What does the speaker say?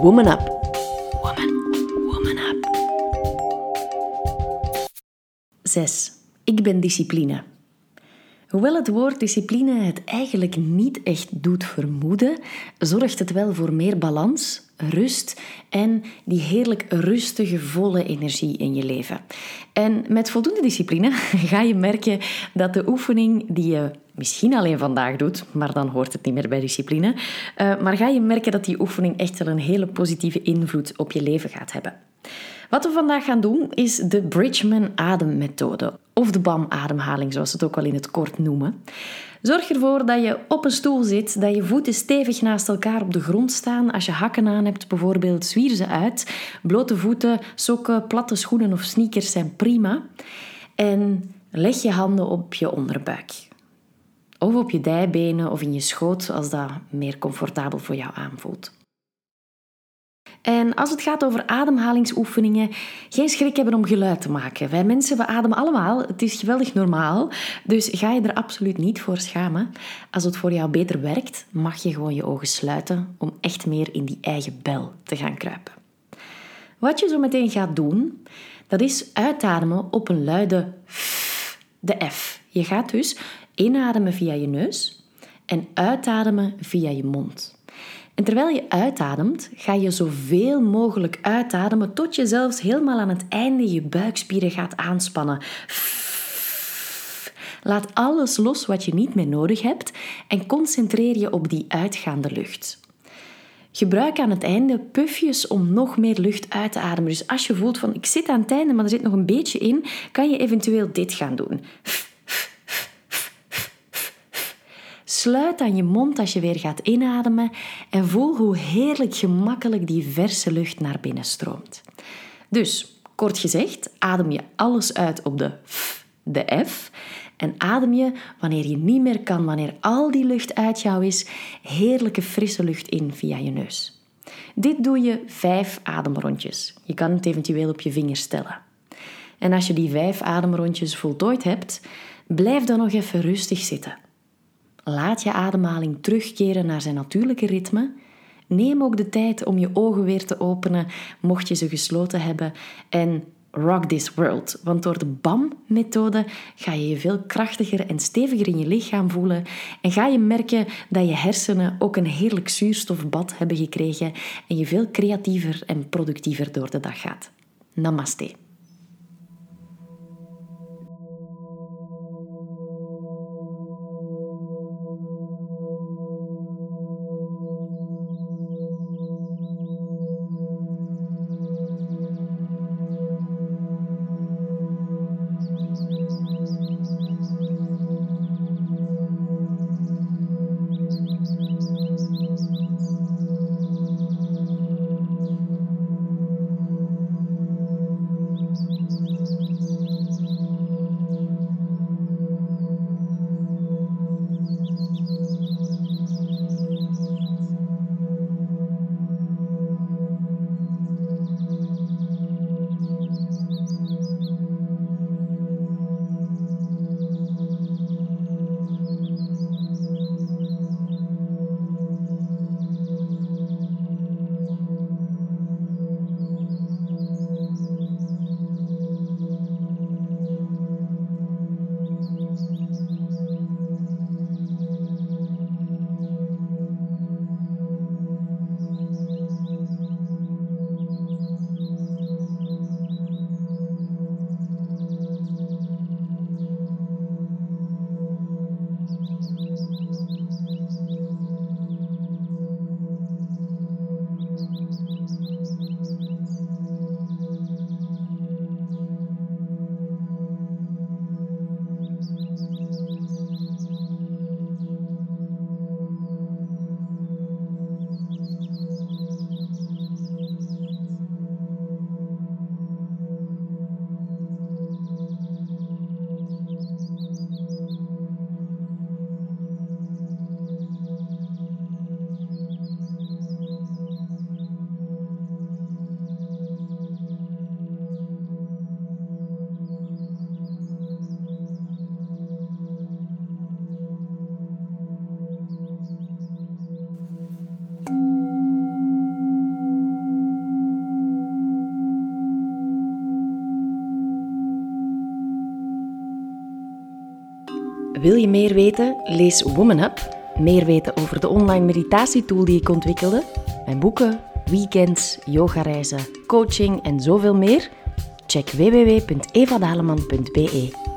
Woman Up. Woman, woman up. 6. Ik ben discipline. Hoewel het woord discipline het eigenlijk niet echt doet vermoeden, zorgt het wel voor meer balans, rust en die heerlijk rustige, volle energie in je leven. En met voldoende discipline ga je merken dat de oefening die je misschien alleen vandaag doet, maar dan hoort het niet meer bij discipline, uh, maar ga je merken dat die oefening echt wel een hele positieve invloed op je leven gaat hebben. Wat we vandaag gaan doen is de Bridgman ademmethode, of de BAM-ademhaling zoals ze het ook wel in het kort noemen. Zorg ervoor dat je op een stoel zit, dat je voeten stevig naast elkaar op de grond staan. Als je hakken aan hebt, bijvoorbeeld, zwier ze uit. Blote voeten, sokken, platte schoenen of sneakers zijn prima. En leg je handen op je onderbuik. Of op je dijbenen of in je schoot als dat meer comfortabel voor jou aanvoelt. En als het gaat over ademhalingsoefeningen, geen schrik hebben om geluid te maken. Wij mensen, we ademen allemaal. Het is geweldig normaal. Dus ga je er absoluut niet voor schamen. Als het voor jou beter werkt, mag je gewoon je ogen sluiten om echt meer in die eigen bel te gaan kruipen. Wat je zo meteen gaat doen, dat is uitademen op een luide F, de F. Je gaat dus inademen via je neus en uitademen via je mond. En terwijl je uitademt, ga je zoveel mogelijk uitademen tot je zelfs helemaal aan het einde je buikspieren gaat aanspannen. Laat alles los wat je niet meer nodig hebt en concentreer je op die uitgaande lucht. Gebruik aan het einde pufjes om nog meer lucht uit te ademen. Dus als je voelt van ik zit aan het einde, maar er zit nog een beetje in, kan je eventueel dit gaan doen. Sluit aan je mond als je weer gaat inademen en voel hoe heerlijk gemakkelijk die verse lucht naar binnen stroomt. Dus, kort gezegd, adem je alles uit op de F, de F. En adem je, wanneer je niet meer kan, wanneer al die lucht uit jou is, heerlijke frisse lucht in via je neus. Dit doe je vijf ademrondjes. Je kan het eventueel op je vingers stellen. En als je die vijf ademrondjes voltooid hebt, blijf dan nog even rustig zitten. Laat je ademhaling terugkeren naar zijn natuurlijke ritme. Neem ook de tijd om je ogen weer te openen, mocht je ze gesloten hebben. En rock this world. Want door de BAM-methode ga je je veel krachtiger en steviger in je lichaam voelen. En ga je merken dat je hersenen ook een heerlijk zuurstofbad hebben gekregen. En je veel creatiever en productiever door de dag gaat. Namaste. Wil je meer weten? Lees Woman Up. Meer weten over de online meditatietool die ik ontwikkelde, mijn boeken, weekends, yogareizen, coaching en zoveel meer? Check www.evadaleman.be.